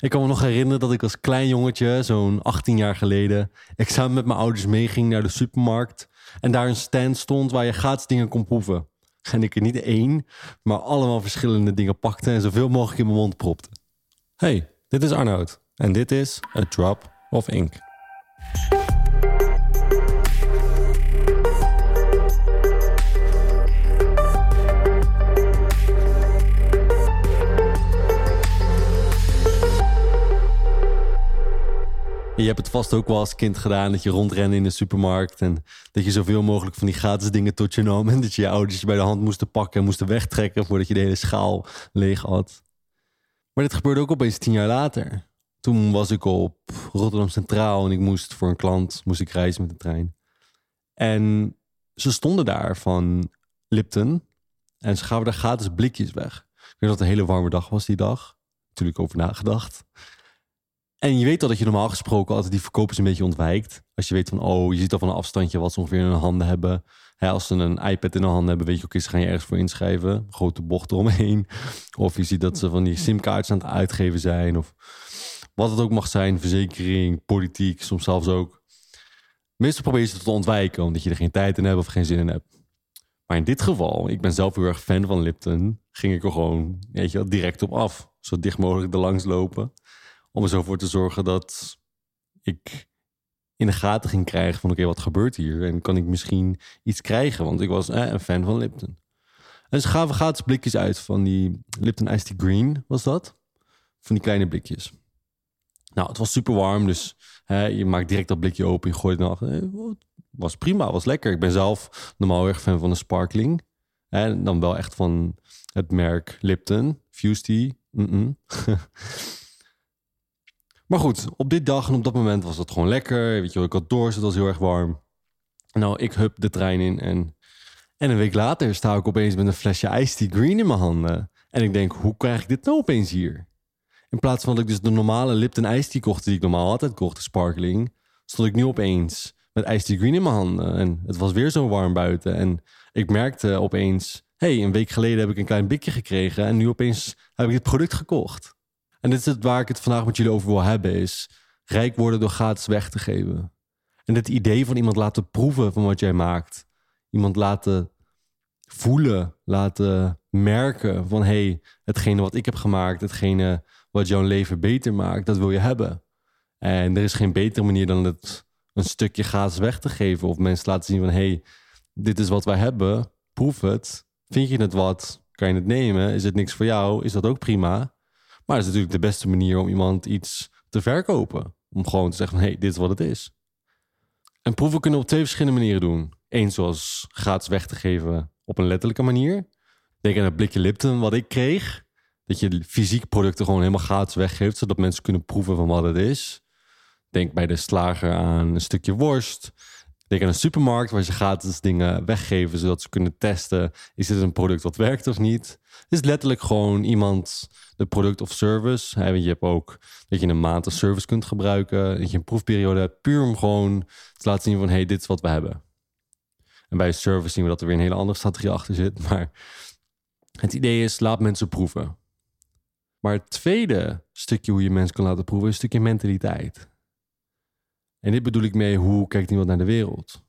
Ik kan me nog herinneren dat ik als klein jongetje, zo'n 18 jaar geleden, ik samen met mijn ouders meeging naar de supermarkt. En daar een stand stond waar je gratis dingen kon proeven. En ik er niet één, maar allemaal verschillende dingen pakte en zoveel mogelijk in mijn mond propte. Hey, dit is Arnoud. En dit is A Drop of Ink. Je hebt het vast ook wel als kind gedaan dat je rondrende in de supermarkt en dat je zoveel mogelijk van die gratis dingen tot je nam en dat je je ouders je bij de hand moesten pakken en moesten wegtrekken voordat je de hele schaal leeg had. Maar dit gebeurde ook opeens tien jaar later. Toen was ik op Rotterdam Centraal en ik moest voor een klant moest ik reizen met de trein. En ze stonden daar van Lipton en ze gaven daar gratis blikjes weg. Ik weet dat het een hele warme dag was die dag. Natuurlijk over nagedacht. En je weet al dat je normaal gesproken altijd die verkopers een beetje ontwijkt. Als je weet van, oh, je ziet al van een afstandje wat ze ongeveer in hun handen hebben. als ze een iPad in hun handen hebben, weet je ook, okay, ze gaan je ergens voor inschrijven. Grote bocht eromheen. Of je ziet dat ze van die simkaartjes aan het uitgeven zijn. Of wat het ook mag zijn, verzekering, politiek, soms zelfs ook. Meestal probeer je ze te ontwijken, omdat je er geen tijd in hebt of geen zin in hebt. Maar in dit geval, ik ben zelf heel erg fan van Lipton, ging ik er gewoon, weet je direct op af. Zo dicht mogelijk er langs lopen. Om er zo voor te zorgen dat ik in de gaten ging krijgen van oké, wat gebeurt hier? En kan ik misschien iets krijgen? Want ik was eh, een fan van Lipton. En ze gaven gratis blikjes uit van die Lipton Iced Tea Green, was dat? Van die kleine blikjes. Nou, het was super warm, dus hè, je maakt direct dat blikje open, je gooit het. Eh, was prima, was lekker. Ik ben zelf normaal erg fan van de sparkling. En dan wel echt van het merk Lipton, Fuse Tea. Maar goed, op dit dag en op dat moment was het gewoon lekker. Weet je, ik had dorst, het was heel erg warm. Nou, ik hup de trein in en, en een week later sta ik opeens met een flesje Ice Tea Green in mijn handen. En ik denk, hoe krijg ik dit nou opeens hier? In plaats van dat ik dus de normale Lipton Ice Tea kocht die ik normaal altijd kocht, de sparkling, stond ik nu opeens met Ice Tea Green in mijn handen. En het was weer zo warm buiten. En ik merkte opeens, hey, een week geleden heb ik een klein blikje gekregen en nu opeens heb ik dit product gekocht. En dit is het waar ik het vandaag met jullie over wil hebben, is rijk worden door gratis weg te geven. En het idee van iemand laten proeven van wat jij maakt. Iemand laten voelen, laten merken van hé, hey, hetgene wat ik heb gemaakt, hetgene wat jouw leven beter maakt, dat wil je hebben. En er is geen betere manier dan het een stukje gratis weg te geven of mensen laten zien van hé, hey, dit is wat wij hebben, proef het. Vind je het wat? Kan je het nemen? Is het niks voor jou? Is dat ook prima? Maar het is natuurlijk de beste manier om iemand iets te verkopen. Om gewoon te zeggen van, hé, hey, dit is wat het is. En proeven kunnen op twee verschillende manieren doen. Eén zoals gratis weg te geven op een letterlijke manier. Denk aan het blikje Lipton wat ik kreeg. Dat je fysiek producten gewoon helemaal gratis weggeeft, zodat mensen kunnen proeven van wat het is. Denk bij de slager aan een stukje worst. Denk aan een supermarkt waar ze gratis dingen weggeven, zodat ze kunnen testen: is dit een product wat werkt of niet? Het is letterlijk gewoon iemand de product of service. Hè, je hebt ook dat je een maand een service kunt gebruiken, dat je een proefperiode hebt, puur om gewoon te laten zien van hey, dit is wat we hebben. En bij service zien we dat er weer een hele andere strategie achter zit. Maar het idee is, laat mensen proeven. Maar het tweede stukje hoe je mensen kan laten proeven, is een stukje mentaliteit. En dit bedoel ik mee, hoe kijkt iemand naar de wereld?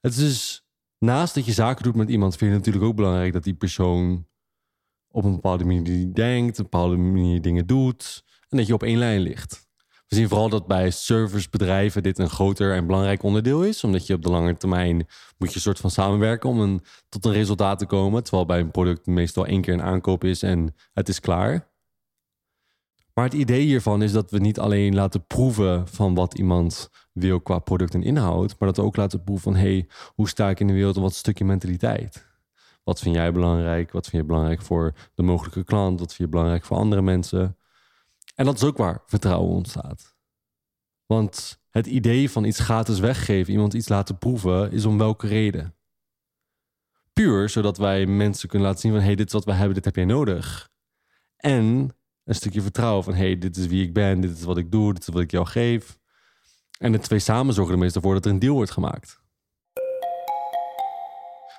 Het is dus, naast dat je zaken doet met iemand, vind je het natuurlijk ook belangrijk dat die persoon op een bepaalde manier denkt, een bepaalde manier dingen doet en dat je op één lijn ligt. We zien vooral dat bij servicebedrijven dit een groter en belangrijk onderdeel is, omdat je op de lange termijn moet je soort van samenwerken om een, tot een resultaat te komen, terwijl bij een product meestal één keer een aankoop is en het is klaar. Maar het idee hiervan is dat we niet alleen laten proeven van wat iemand wil qua product en inhoud, maar dat we ook laten proeven van hey, hoe sta ik in de wereld en wat stukje mentaliteit. Wat vind jij belangrijk? Wat vind je belangrijk voor de mogelijke klant? Wat vind je belangrijk voor andere mensen? En dat is ook waar vertrouwen ontstaat. Want het idee van iets gratis weggeven, iemand iets laten proeven, is om welke reden? Puur zodat wij mensen kunnen laten zien van hey, dit is wat we hebben, dit heb jij nodig. En een stukje vertrouwen van hey, dit is wie ik ben, dit is wat ik doe, dit is wat ik jou geef. En de twee samen zorgen er meestal voor dat er een deal wordt gemaakt.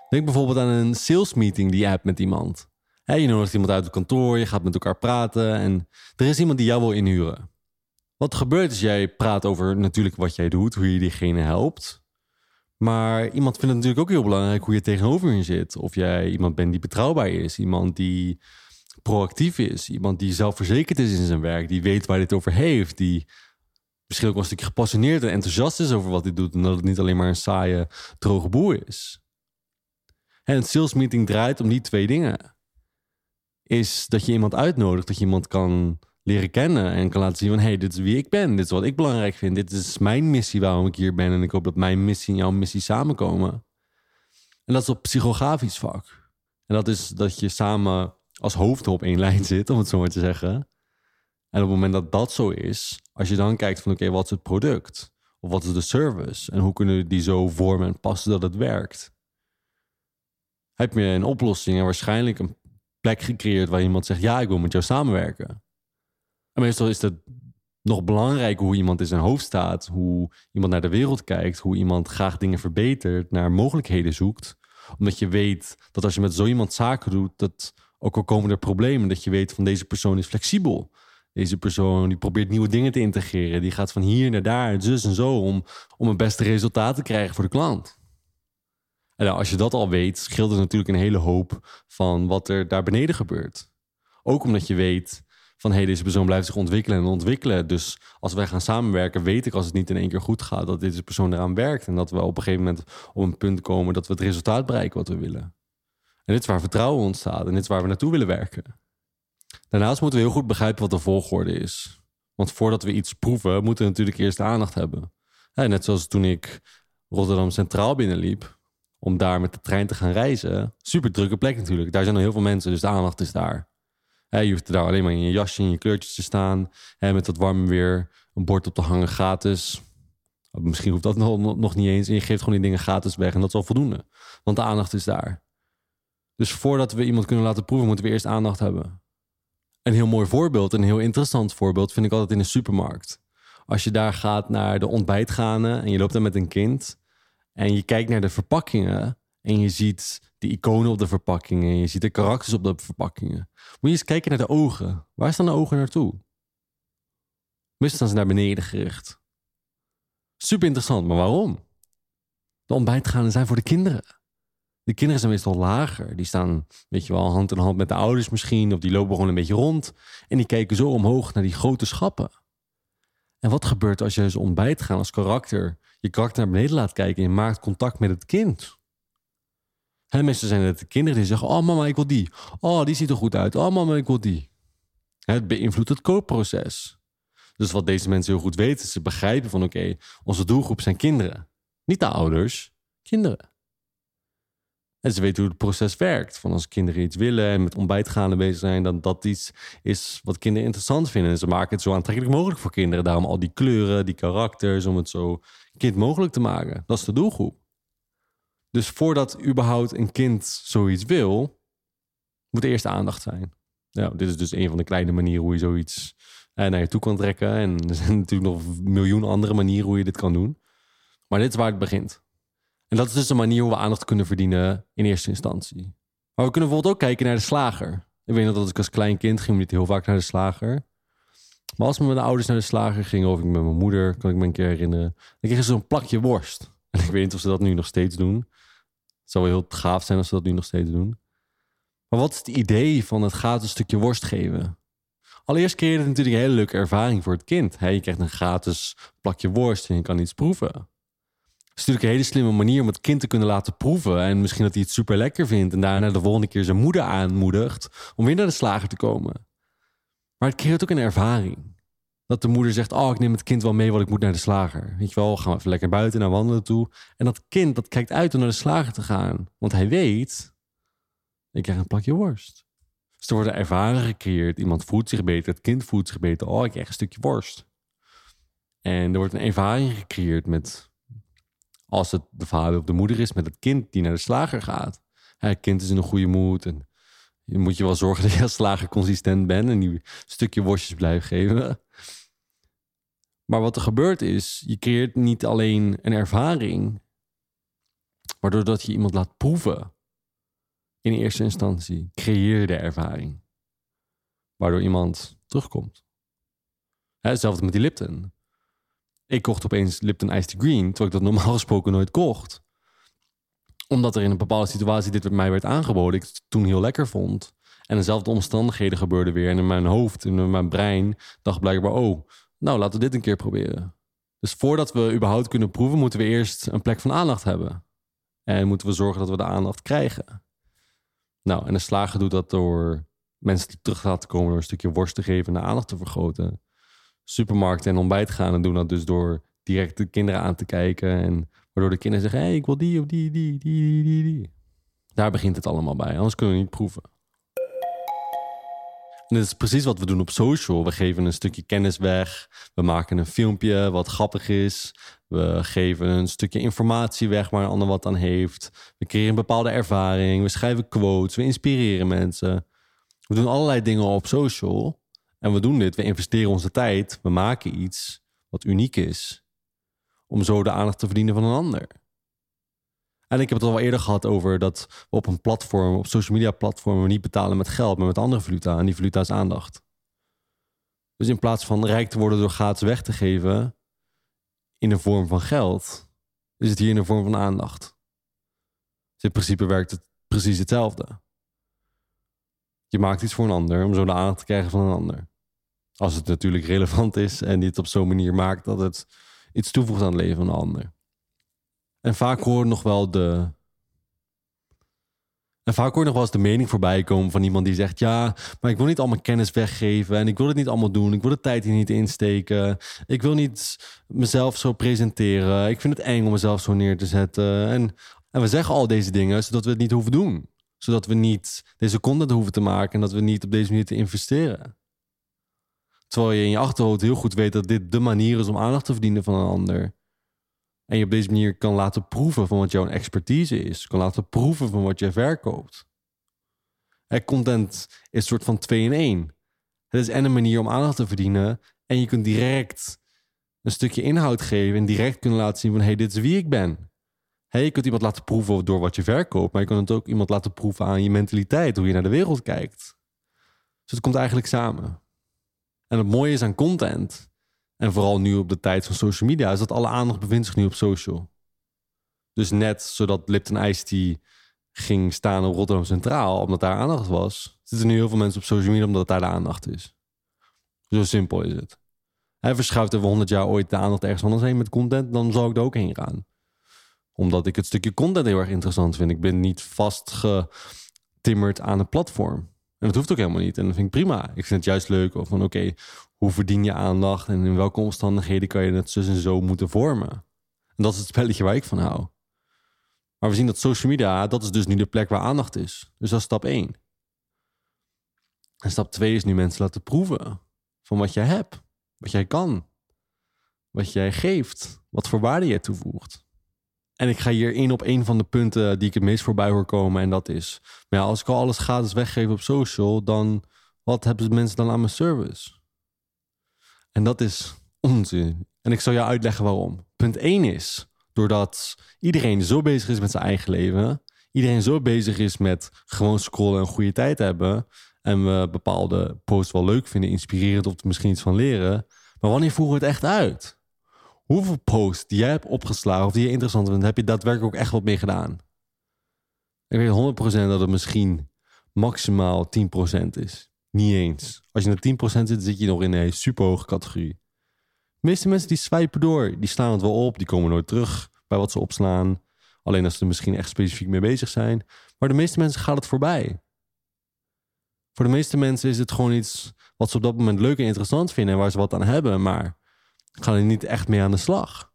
Denk bijvoorbeeld aan een sales meeting die je hebt met iemand. Je nodigt iemand uit het kantoor, je gaat met elkaar praten en er is iemand die jou wil inhuren. Wat gebeurt als jij praat over natuurlijk wat jij doet, hoe je diegene helpt. Maar iemand vindt het natuurlijk ook heel belangrijk hoe je tegenover je zit. Of jij iemand bent die betrouwbaar is, iemand die proactief is, iemand die zelfverzekerd is in zijn werk, die weet waar het over heeft, die misschien ook wel een stukje gepassioneerd en enthousiast is over wat hij doet en dat het niet alleen maar een saaie, droge boer is. En een sales meeting draait om die twee dingen. Is dat je iemand uitnodigt, dat je iemand kan leren kennen en kan laten zien van hey, dit is wie ik ben, dit is wat ik belangrijk vind, dit is mijn missie waarom ik hier ben en ik hoop dat mijn missie en jouw missie samenkomen. En dat is op psychografisch vak. En dat is dat je samen als hoofd op één lijn zit, om het zo maar te zeggen. En op het moment dat dat zo is, als je dan kijkt van oké, wat is het product? Of wat is de service? En hoe kunnen we die zo vormen en passen dat het werkt? Heb je een oplossing en waarschijnlijk een plek gecreëerd waar iemand zegt: Ja, ik wil met jou samenwerken. En meestal is het nog belangrijker hoe iemand in zijn hoofd staat, hoe iemand naar de wereld kijkt, hoe iemand graag dingen verbetert, naar mogelijkheden zoekt. Omdat je weet dat als je met zo iemand zaken doet, dat ook al komen er problemen, dat je weet van deze persoon is flexibel. Deze persoon die probeert nieuwe dingen te integreren. Die gaat van hier naar daar, zus en zo, om, om het beste resultaat te krijgen voor de klant. En als je dat al weet, scheelt het natuurlijk een hele hoop van wat er daar beneden gebeurt. Ook omdat je weet van hé, hey, deze persoon blijft zich ontwikkelen en ontwikkelen. Dus als wij gaan samenwerken, weet ik als het niet in één keer goed gaat, dat deze persoon eraan werkt. En dat we op een gegeven moment op een punt komen dat we het resultaat bereiken wat we willen. En dit is waar vertrouwen ontstaat en dit is waar we naartoe willen werken. Daarnaast moeten we heel goed begrijpen wat de volgorde is. Want voordat we iets proeven, moeten we natuurlijk eerst aandacht hebben. net zoals toen ik Rotterdam Centraal binnenliep, om daar met de trein te gaan reizen. Super drukke plek natuurlijk. Daar zijn al heel veel mensen, dus de aandacht is daar. je hoeft daar alleen maar in je jasje en je kleurtjes te staan. met dat warme weer, een bord op te hangen gratis. Misschien hoeft dat nog, nog niet eens. En je geeft gewoon die dingen gratis weg en dat is al voldoende. Want de aandacht is daar. Dus voordat we iemand kunnen laten proeven, moeten we eerst aandacht hebben. Een heel mooi voorbeeld, een heel interessant voorbeeld, vind ik altijd in de supermarkt. Als je daar gaat naar de ontbijtganen en je loopt daar met een kind en je kijkt naar de verpakkingen en je ziet de iconen op de verpakkingen en je ziet de karakters op de verpakkingen. Moet je eens kijken naar de ogen. Waar staan de ogen naartoe? Meestal staan ze naar beneden gericht. Super interessant, maar waarom? De ontbijtganen zijn voor de kinderen. De kinderen zijn meestal lager. Die staan, weet je wel, hand in hand met de ouders misschien. Of die lopen gewoon een beetje rond. En die kijken zo omhoog naar die grote schappen. En wat gebeurt als je eens ontbijt gaan als karakter, je karakter naar beneden laat kijken en je maakt contact met het kind? En meestal zijn het de kinderen die zeggen: Oh, mama, ik wil die. Oh, die ziet er goed uit. Oh, mama, ik wil die. Het beïnvloedt het koopproces. Dus wat deze mensen heel goed weten, ze begrijpen van: oké, onze doelgroep zijn kinderen. Niet de ouders, kinderen. En ze weten hoe het proces werkt. Van als kinderen iets willen en met ontbijtgaande bezig zijn, dan dat iets is wat kinderen interessant vinden. En ze maken het zo aantrekkelijk mogelijk voor kinderen. Daarom al die kleuren, die karakters, om het zo kind mogelijk te maken. Dat is de doelgroep. Dus voordat überhaupt een kind zoiets wil, moet er eerst aandacht zijn. Nou, dit is dus een van de kleine manieren hoe je zoiets eh, naar je toe kan trekken. En er zijn natuurlijk nog een miljoen andere manieren hoe je dit kan doen. Maar dit is waar het begint. En dat is dus een manier hoe we aandacht kunnen verdienen in eerste instantie. Maar we kunnen bijvoorbeeld ook kijken naar de slager. Ik weet nog dat ik als klein kind ging niet heel vaak naar de slager. Maar als de ouders naar de slager gingen, of ik met mijn moeder, kan ik me een keer herinneren, dan kregen ze zo'n plakje worst. En ik weet niet of ze dat nu nog steeds doen. Het zou wel heel gaaf zijn als ze dat nu nog steeds doen. Maar wat is het idee van het gratis stukje worst geven? Allereerst creëert het natuurlijk een hele leuke ervaring voor het kind. je krijgt een gratis plakje worst en je kan iets proeven is natuurlijk een hele slimme manier om het kind te kunnen laten proeven. En misschien dat hij het super lekker vindt. En daarna de volgende keer zijn moeder aanmoedigt om weer naar de slager te komen. Maar het creëert ook een ervaring. Dat de moeder zegt, oh, ik neem het kind wel mee, want ik moet naar de slager. Weet je wel, gaan we even lekker buiten naar wandelen toe. En dat kind, dat kijkt uit om naar de slager te gaan. Want hij weet, ik krijg een plakje worst. Dus er wordt een ervaring gecreëerd. Iemand voelt zich beter, het kind voelt zich beter. Oh, ik krijg een stukje worst. En er wordt een ervaring gecreëerd met als het de vader of de moeder is met het kind die naar de slager gaat. Het kind is in een goede moed en je moet je wel zorgen dat je als slager consistent bent en die stukje worstjes blijft geven. Maar wat er gebeurt is, je creëert niet alleen een ervaring, maar doordat je iemand laat proeven, in eerste instantie creëer de ervaring. Waardoor iemand terugkomt. Hetzelfde met die Lipton. Ik kocht opeens Lipton Iced Green, terwijl ik dat normaal gesproken nooit kocht. Omdat er in een bepaalde situatie dit mij werd aangeboden, ik het toen heel lekker vond. En dezelfde omstandigheden gebeurden weer. En in mijn hoofd, in mijn brein, dacht blijkbaar: oh, nou laten we dit een keer proberen. Dus voordat we überhaupt kunnen proeven, moeten we eerst een plek van aandacht hebben. En moeten we zorgen dat we de aandacht krijgen. Nou, en de slager doet dat door mensen terug te laten komen door een stukje worst te geven en de aandacht te vergroten. Supermarkten en ontbijt gaan en doen dat dus door direct de kinderen aan te kijken. En waardoor de kinderen zeggen: hey, ik wil die of die, die, die, die, die. Daar begint het allemaal bij, anders kunnen we niet proeven. En dit is precies wat we doen op social. We geven een stukje kennis weg. We maken een filmpje wat grappig is. We geven een stukje informatie weg waar een ander wat aan heeft. We creëren een bepaalde ervaring. We schrijven quotes. We inspireren mensen. We doen allerlei dingen op social. En we doen dit. We investeren onze tijd. We maken iets wat uniek is. Om zo de aandacht te verdienen van een ander. En ik heb het al eerder gehad over dat we op een platform, op social media platformen, niet betalen met geld, maar met andere valuta. En die valuta is aandacht. Dus in plaats van rijk te worden door gratis weg te geven in de vorm van geld, is het hier in de vorm van aandacht. Dus in principe werkt het precies hetzelfde. Je maakt iets voor een ander om zo de aandacht te krijgen van een ander. Als het natuurlijk relevant is en die het op zo'n manier maakt dat het iets toevoegt aan het leven van een ander. En vaak hoor nog wel de. En vaak hoor nog wel eens de mening voorbij komen van iemand die zegt: Ja, maar ik wil niet al mijn kennis weggeven. En ik wil het niet allemaal doen. Ik wil de tijd hier niet insteken. Ik wil niet mezelf zo presenteren. Ik vind het eng om mezelf zo neer te zetten. En, en we zeggen al deze dingen zodat we het niet hoeven doen. Zodat we niet deze content hoeven te maken. En dat we niet op deze manier te investeren. Terwijl je in je achterhoofd heel goed weet dat dit de manier is om aandacht te verdienen van een ander. En je op deze manier kan laten proeven van wat jouw expertise is. Kan laten proeven van wat jij verkoopt. En content is een soort van twee in één. Het is en een manier om aandacht te verdienen. En je kunt direct een stukje inhoud geven. En direct kunnen laten zien van hey, dit is wie ik ben. Hey, je kunt iemand laten proeven door wat je verkoopt. Maar je kunt het ook iemand laten proeven aan je mentaliteit. Hoe je naar de wereld kijkt. Dus het komt eigenlijk samen. En het mooie is aan content en vooral nu op de tijd van social media, is dat alle aandacht bevindt zich nu op social. Dus net zodat Lipton Ice Tea ging staan op Rotterdam Centraal, omdat daar aandacht was, zitten nu heel veel mensen op social media omdat daar de aandacht is. Zo simpel is het. Hij verschuift over 100 jaar ooit de aandacht ergens anders heen met content, dan zal ik er ook heen gaan. Omdat ik het stukje content heel erg interessant vind. Ik ben niet vastgetimmerd aan een platform. En dat hoeft ook helemaal niet. En dat vind ik prima. Ik vind het juist leuk van oké, hoe verdien je aandacht en in welke omstandigheden kan je het zus en zo moeten vormen. En dat is het spelletje waar ik van hou. Maar we zien dat social media, dat is dus nu de plek waar aandacht is. Dus dat is stap 1. En stap 2 is nu mensen laten proeven van wat jij hebt, wat jij kan, wat jij geeft, wat voor waarde je toevoegt. En ik ga hier één op één van de punten die ik het meest voorbij hoor komen. En dat is, maar ja, als ik al alles gratis weggeef op social, dan wat hebben mensen dan aan mijn service? En dat is onzin. En ik zal je uitleggen waarom. Punt 1 is, doordat iedereen zo bezig is met zijn eigen leven, iedereen zo bezig is met gewoon scrollen en goede tijd hebben, en we bepaalde posts wel leuk vinden, inspirerend of er misschien iets van leren, maar wanneer voeren we het echt uit? Hoeveel posts die jij hebt opgeslagen of die je interessant vindt, heb je daadwerkelijk ook echt wat mee gedaan? Ik weet 100% dat het misschien maximaal 10% is. Niet eens. Als je naar 10% zit, zit je nog in een super hoge categorie. De meeste mensen die swipen door, die slaan het wel op, die komen nooit terug bij wat ze opslaan. Alleen als ze er misschien echt specifiek mee bezig zijn. Maar de meeste mensen gaat het voorbij. Voor de meeste mensen is het gewoon iets wat ze op dat moment leuk en interessant vinden en waar ze wat aan hebben, maar gaan er niet echt mee aan de slag.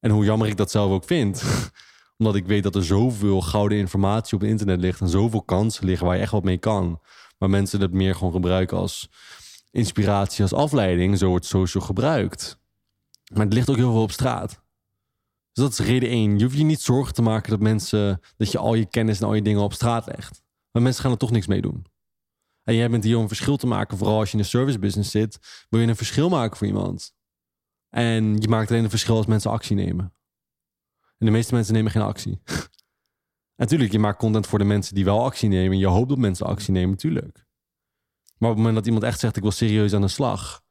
En hoe jammer ik dat zelf ook vind, omdat ik weet dat er zoveel gouden informatie op internet ligt en zoveel kansen liggen waar je echt wat mee kan. Maar mensen het meer gewoon gebruiken als inspiratie, als afleiding. Zo wordt social gebruikt. Maar het ligt ook heel veel op straat. Dus dat is reden één. Je hoeft je niet zorgen te maken dat mensen dat je al je kennis en al je dingen op straat legt. Maar mensen gaan er toch niks mee doen. En jij bent hier om een verschil te maken, vooral als je in een service business zit, wil je een verschil maken voor iemand. En je maakt alleen een verschil als mensen actie nemen. En de meeste mensen nemen geen actie. Natuurlijk, je maakt content voor de mensen die wel actie nemen. Je hoopt dat mensen actie nemen, natuurlijk. Maar op het moment dat iemand echt zegt: Ik wil serieus aan de slag.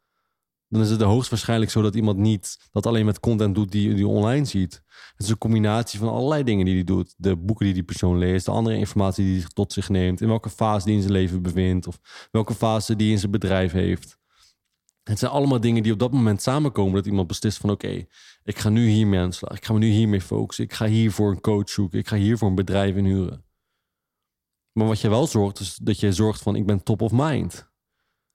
Dan is het hoogstwaarschijnlijk zo dat iemand niet dat alleen met content doet die die online ziet. Het is een combinatie van allerlei dingen die hij doet. De boeken die die persoon leest, de andere informatie die hij tot zich neemt, in welke fase die in zijn leven bevindt, of welke fase die in zijn bedrijf heeft. Het zijn allemaal dingen die op dat moment samenkomen dat iemand beslist van oké, ik ga nu hiermee aan de slag. Ik ga me nu hiermee focussen. Ik ga hiervoor een coach zoeken. Ik ga hiervoor een bedrijf inhuren. Maar wat je wel zorgt, is dat je zorgt van ik ben top of mind.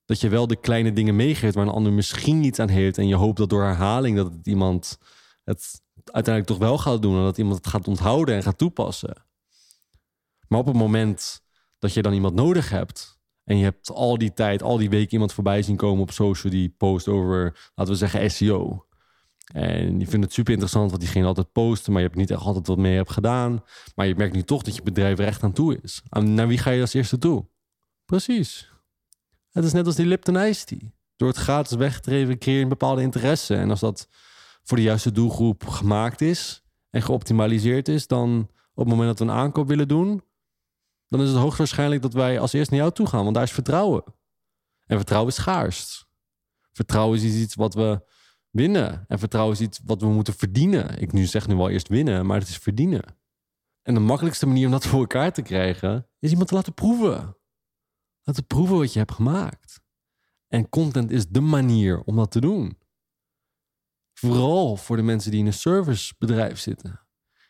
Dat je wel de kleine dingen meegeeft waar een ander misschien niet aan heeft. En je hoopt dat door herhaling dat het iemand het uiteindelijk toch wel gaat doen. En dat iemand het gaat onthouden en gaat toepassen. Maar op het moment dat je dan iemand nodig hebt. En je hebt al die tijd, al die weken iemand voorbij zien komen op social die post over, laten we zeggen, SEO. En je vindt het super interessant wat diegene altijd posten, maar je hebt niet echt altijd wat mee hebt gedaan. Maar je merkt nu toch dat je bedrijf er echt aan toe is. En naar wie ga je als eerste toe? Precies. Het is net als die Lipton Ice. Door het gratis weggeven creëer je een bepaalde interesse. En als dat voor de juiste doelgroep gemaakt is en geoptimaliseerd is, dan op het moment dat we een aankoop willen doen, dan is het hoogstwaarschijnlijk dat wij als eerst naar jou toe gaan, want daar is vertrouwen. En vertrouwen is schaars. Vertrouwen is iets wat we winnen. En vertrouwen is iets wat we moeten verdienen. Ik nu zeg nu wel eerst winnen, maar het is verdienen. En de makkelijkste manier om dat voor elkaar te krijgen, is iemand te laten proeven. Laten proeven wat je hebt gemaakt. En content is de manier om dat te doen. Vooral voor de mensen die in een servicebedrijf zitten.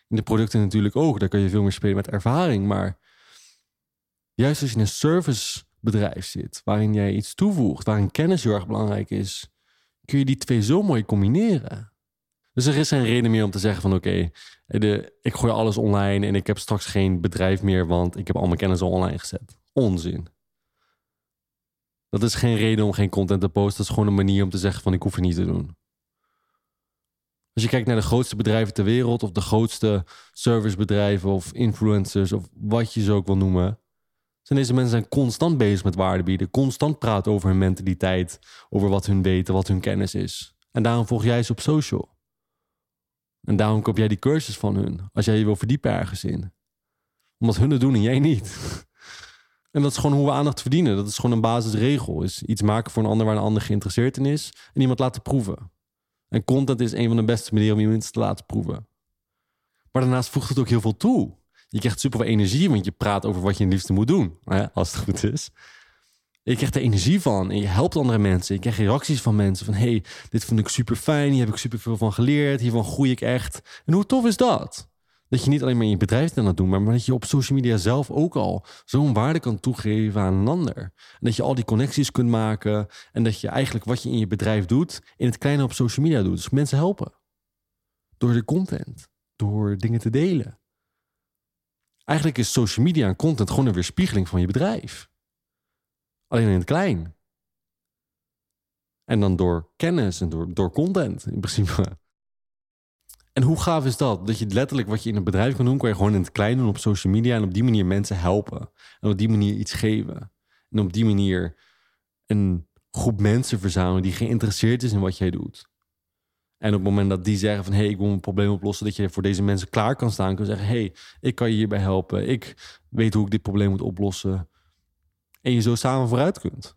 In de producten natuurlijk ook, daar kun je veel meer spelen met ervaring. Maar juist als je in een servicebedrijf zit, waarin jij iets toevoegt, waarin kennis heel erg belangrijk is, kun je die twee zo mooi combineren. Dus er is geen reden meer om te zeggen van oké, ik gooi alles online en ik heb straks geen bedrijf meer, want ik heb al mijn kennis al online gezet. Onzin. Dat is geen reden om geen content te posten. Dat is gewoon een manier om te zeggen van ik hoef het niet te doen. Als je kijkt naar de grootste bedrijven ter wereld, of de grootste servicebedrijven of influencers, of wat je ze ook wil noemen, zijn deze mensen zijn constant bezig met waarde bieden, constant praten over hun mentaliteit, over wat hun weten, wat hun kennis is. En daarom volg jij ze op social. En daarom koop jij die cursus van hun, als jij je wil verdiepen ergens in. Omdat hun het doen en jij niet. En dat is gewoon hoe we aandacht verdienen. Dat is gewoon een basisregel. Is iets maken voor een ander waar een ander geïnteresseerd in is. En iemand laten proeven. En content is een van de beste manieren om mensen te laten proeven. Maar daarnaast voegt het ook heel veel toe. Je krijgt super veel energie, want je praat over wat je het liefste moet doen. Als het goed is. Je krijgt er energie van en je helpt andere mensen. Je krijgt reacties van mensen van... hey, dit vind ik super fijn, hier heb ik super veel van geleerd. Hiervan groei ik echt. En hoe tof is dat? Dat je niet alleen maar in je bedrijf aan het doen... maar dat je op social media zelf ook al zo'n waarde kan toegeven aan een ander. En dat je al die connecties kunt maken... en dat je eigenlijk wat je in je bedrijf doet... in het kleine op social media doet. Dus mensen helpen. Door de content. Door dingen te delen. Eigenlijk is social media en content gewoon een weerspiegeling van je bedrijf. Alleen in het klein. En dan door kennis en door, door content in principe. En hoe gaaf is dat? Dat je letterlijk wat je in een bedrijf kan doen, kan je gewoon in het klein doen op social media en op die manier mensen helpen. En op die manier iets geven. En op die manier een groep mensen verzamelen die geïnteresseerd is in wat jij doet. En op het moment dat die zeggen van hey, ik wil een probleem oplossen, dat je voor deze mensen klaar kan staan, kan zeggen hey, ik kan je hierbij helpen. Ik weet hoe ik dit probleem moet oplossen. En je zo samen vooruit kunt.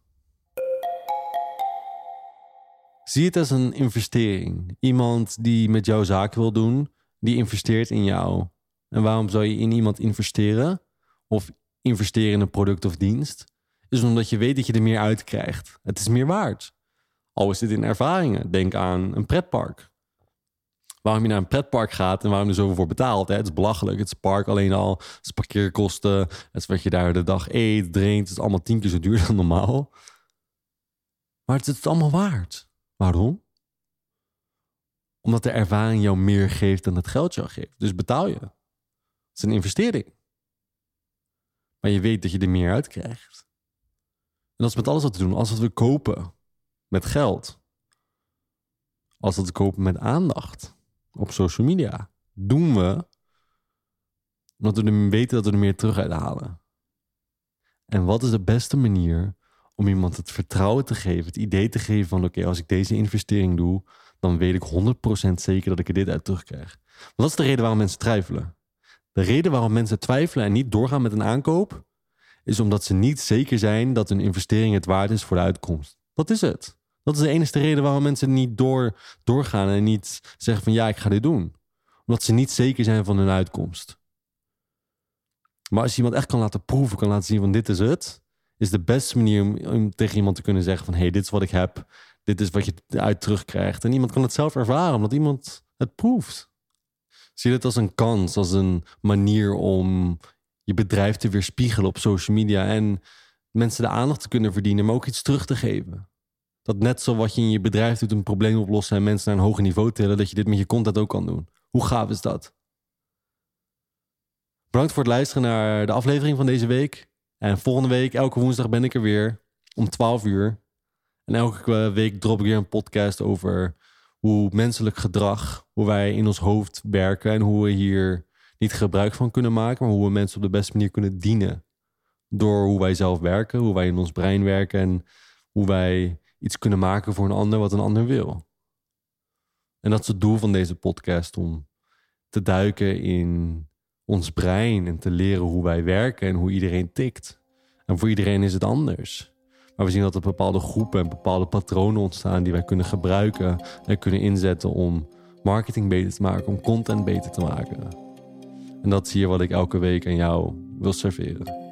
Zie het als een investering. Iemand die met jou zaken wil doen, die investeert in jou. En waarom zou je in iemand investeren? Of investeren in een product of dienst? Is omdat je weet dat je er meer uit krijgt. Het is meer waard. Al is dit in ervaringen. Denk aan een pretpark. Waarom je naar een pretpark gaat en waarom je er zoveel voor betaalt. Hè? Het is belachelijk. Het is park alleen al. Het is parkeerkosten. Het is wat je daar de dag eet, drinkt. Het is allemaal tien keer zo duur dan normaal. Maar het is het allemaal waard. Waarom? Omdat de ervaring jou meer geeft dan het geld jou geeft. Dus betaal je. Het is een investering. Maar je weet dat je er meer uit krijgt. En dat is met alles wat we doen. Alles wat we kopen met geld. Alles wat we kopen met aandacht op social media. Doen we omdat we weten dat we er meer terug uit halen. En wat is de beste manier om iemand het vertrouwen te geven, het idee te geven van oké, als ik deze investering doe, dan weet ik 100% zeker dat ik er dit uit terugkrijg. Dat is de reden waarom mensen twijfelen. De reden waarom mensen twijfelen en niet doorgaan met een aankoop, is omdat ze niet zeker zijn dat hun investering het waard is voor de uitkomst. Dat is het. Dat is de enige reden waarom mensen niet door, doorgaan en niet zeggen van ja, ik ga dit doen. Omdat ze niet zeker zijn van hun uitkomst. Maar als je iemand echt kan laten proeven, kan laten zien van dit is het, is de beste manier om, om tegen iemand te kunnen zeggen van hé, hey, dit is wat ik heb, dit is wat je eruit terugkrijgt. En iemand kan het zelf ervaren, omdat iemand het proeft. Zie het als een kans, als een manier om je bedrijf te weerspiegelen op social media en mensen de aandacht te kunnen verdienen, maar ook iets terug te geven. Dat net zo wat je in je bedrijf doet, een probleem oplossen en mensen naar een hoger niveau tillen, dat je dit met je content ook kan doen. Hoe gaaf is dat? Bedankt voor het luisteren naar de aflevering van deze week. En volgende week, elke woensdag, ben ik er weer om 12 uur. En elke week drop ik weer een podcast over hoe menselijk gedrag, hoe wij in ons hoofd werken en hoe we hier niet gebruik van kunnen maken, maar hoe we mensen op de beste manier kunnen dienen. Door hoe wij zelf werken, hoe wij in ons brein werken en hoe wij iets kunnen maken voor een ander wat een ander wil. En dat is het doel van deze podcast, om te duiken in ons brein en te leren hoe wij werken en hoe iedereen tikt. En voor iedereen is het anders. Maar we zien dat er bepaalde groepen en bepaalde patronen ontstaan die wij kunnen gebruiken en kunnen inzetten om marketing beter te maken, om content beter te maken. En dat zie je wat ik elke week aan jou wil serveren.